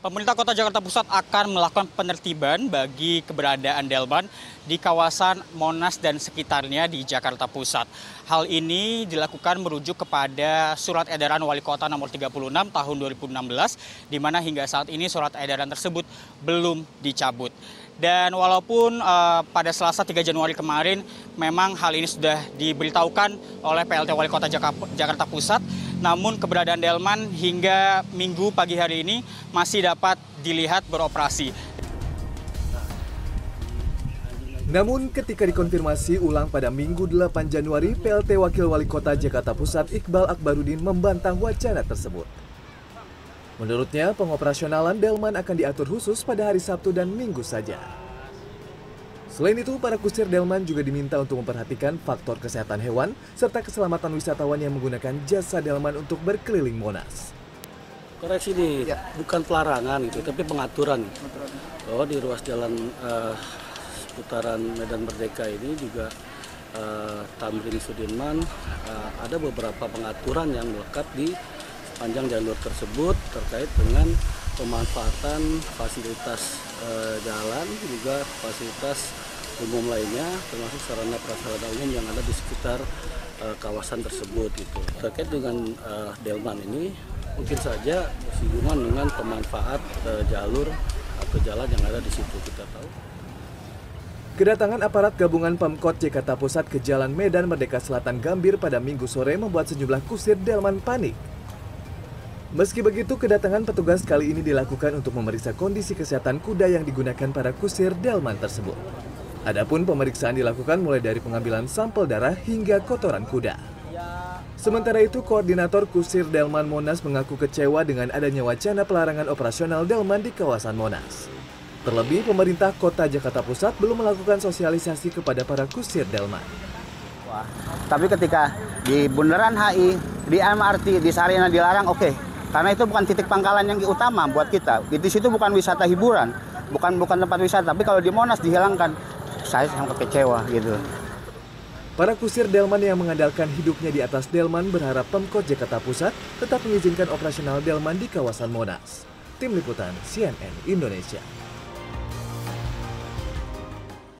Pemerintah Kota Jakarta Pusat akan melakukan penertiban bagi keberadaan Delman di kawasan Monas dan sekitarnya di Jakarta Pusat. Hal ini dilakukan merujuk kepada surat edaran Wali Kota nomor 36 tahun 2016 di mana hingga saat ini surat edaran tersebut belum dicabut. Dan walaupun uh, pada Selasa 3 Januari kemarin memang hal ini sudah diberitahukan oleh PLT Wali Kota Jakarta Pusat, namun keberadaan Delman hingga Minggu pagi hari ini masih dapat dilihat beroperasi. Namun ketika dikonfirmasi ulang pada Minggu 8 Januari, PLT Wakil Wali Kota Jakarta Pusat Iqbal Akbarudin membantah wacana tersebut. Menurutnya, pengoperasionalan Delman akan diatur khusus pada hari Sabtu dan Minggu saja. Selain itu, para kusir Delman juga diminta untuk memperhatikan faktor kesehatan hewan serta keselamatan wisatawan yang menggunakan jasa Delman untuk berkeliling Monas. Koreksi ini ya. bukan pelarangan gitu, tapi pengaturan. Bahwa di ruas jalan uh, seputaran Medan Merdeka ini juga uh, Tamrin Sudirman uh, ada beberapa pengaturan yang melekat di panjang jalur tersebut terkait dengan pemanfaatan fasilitas e, jalan juga fasilitas umum lainnya termasuk sarana prasarana umum yang ada di sekitar e, kawasan tersebut itu terkait dengan e, delman ini mungkin saja bersinggungan dengan pemanfaat e, jalur atau jalan yang ada di situ kita tahu Kedatangan aparat gabungan Pemkot Jakarta Pusat ke Jalan Medan Merdeka Selatan Gambir pada minggu sore membuat sejumlah kusir delman panik. Meski begitu, kedatangan petugas kali ini dilakukan untuk memeriksa kondisi kesehatan kuda yang digunakan para kusir delman tersebut. Adapun pemeriksaan dilakukan mulai dari pengambilan sampel darah hingga kotoran kuda. Sementara itu, Koordinator Kusir Delman Monas mengaku kecewa dengan adanya wacana pelarangan operasional Delman di kawasan Monas. Terlebih, pemerintah kota Jakarta Pusat belum melakukan sosialisasi kepada para kusir Delman. Tapi ketika di Bundaran HI, di MRT, di Sarina dilarang, oke, okay, karena itu bukan titik pangkalan yang utama buat kita. Di situ bukan wisata hiburan, bukan bukan tempat wisata. Tapi kalau di Monas dihilangkan, saya sangat kecewa gitu. Para kusir Delman yang mengandalkan hidupnya di atas Delman berharap Pemkot Jakarta Pusat tetap mengizinkan operasional Delman di kawasan Monas. Tim Liputan CNN Indonesia.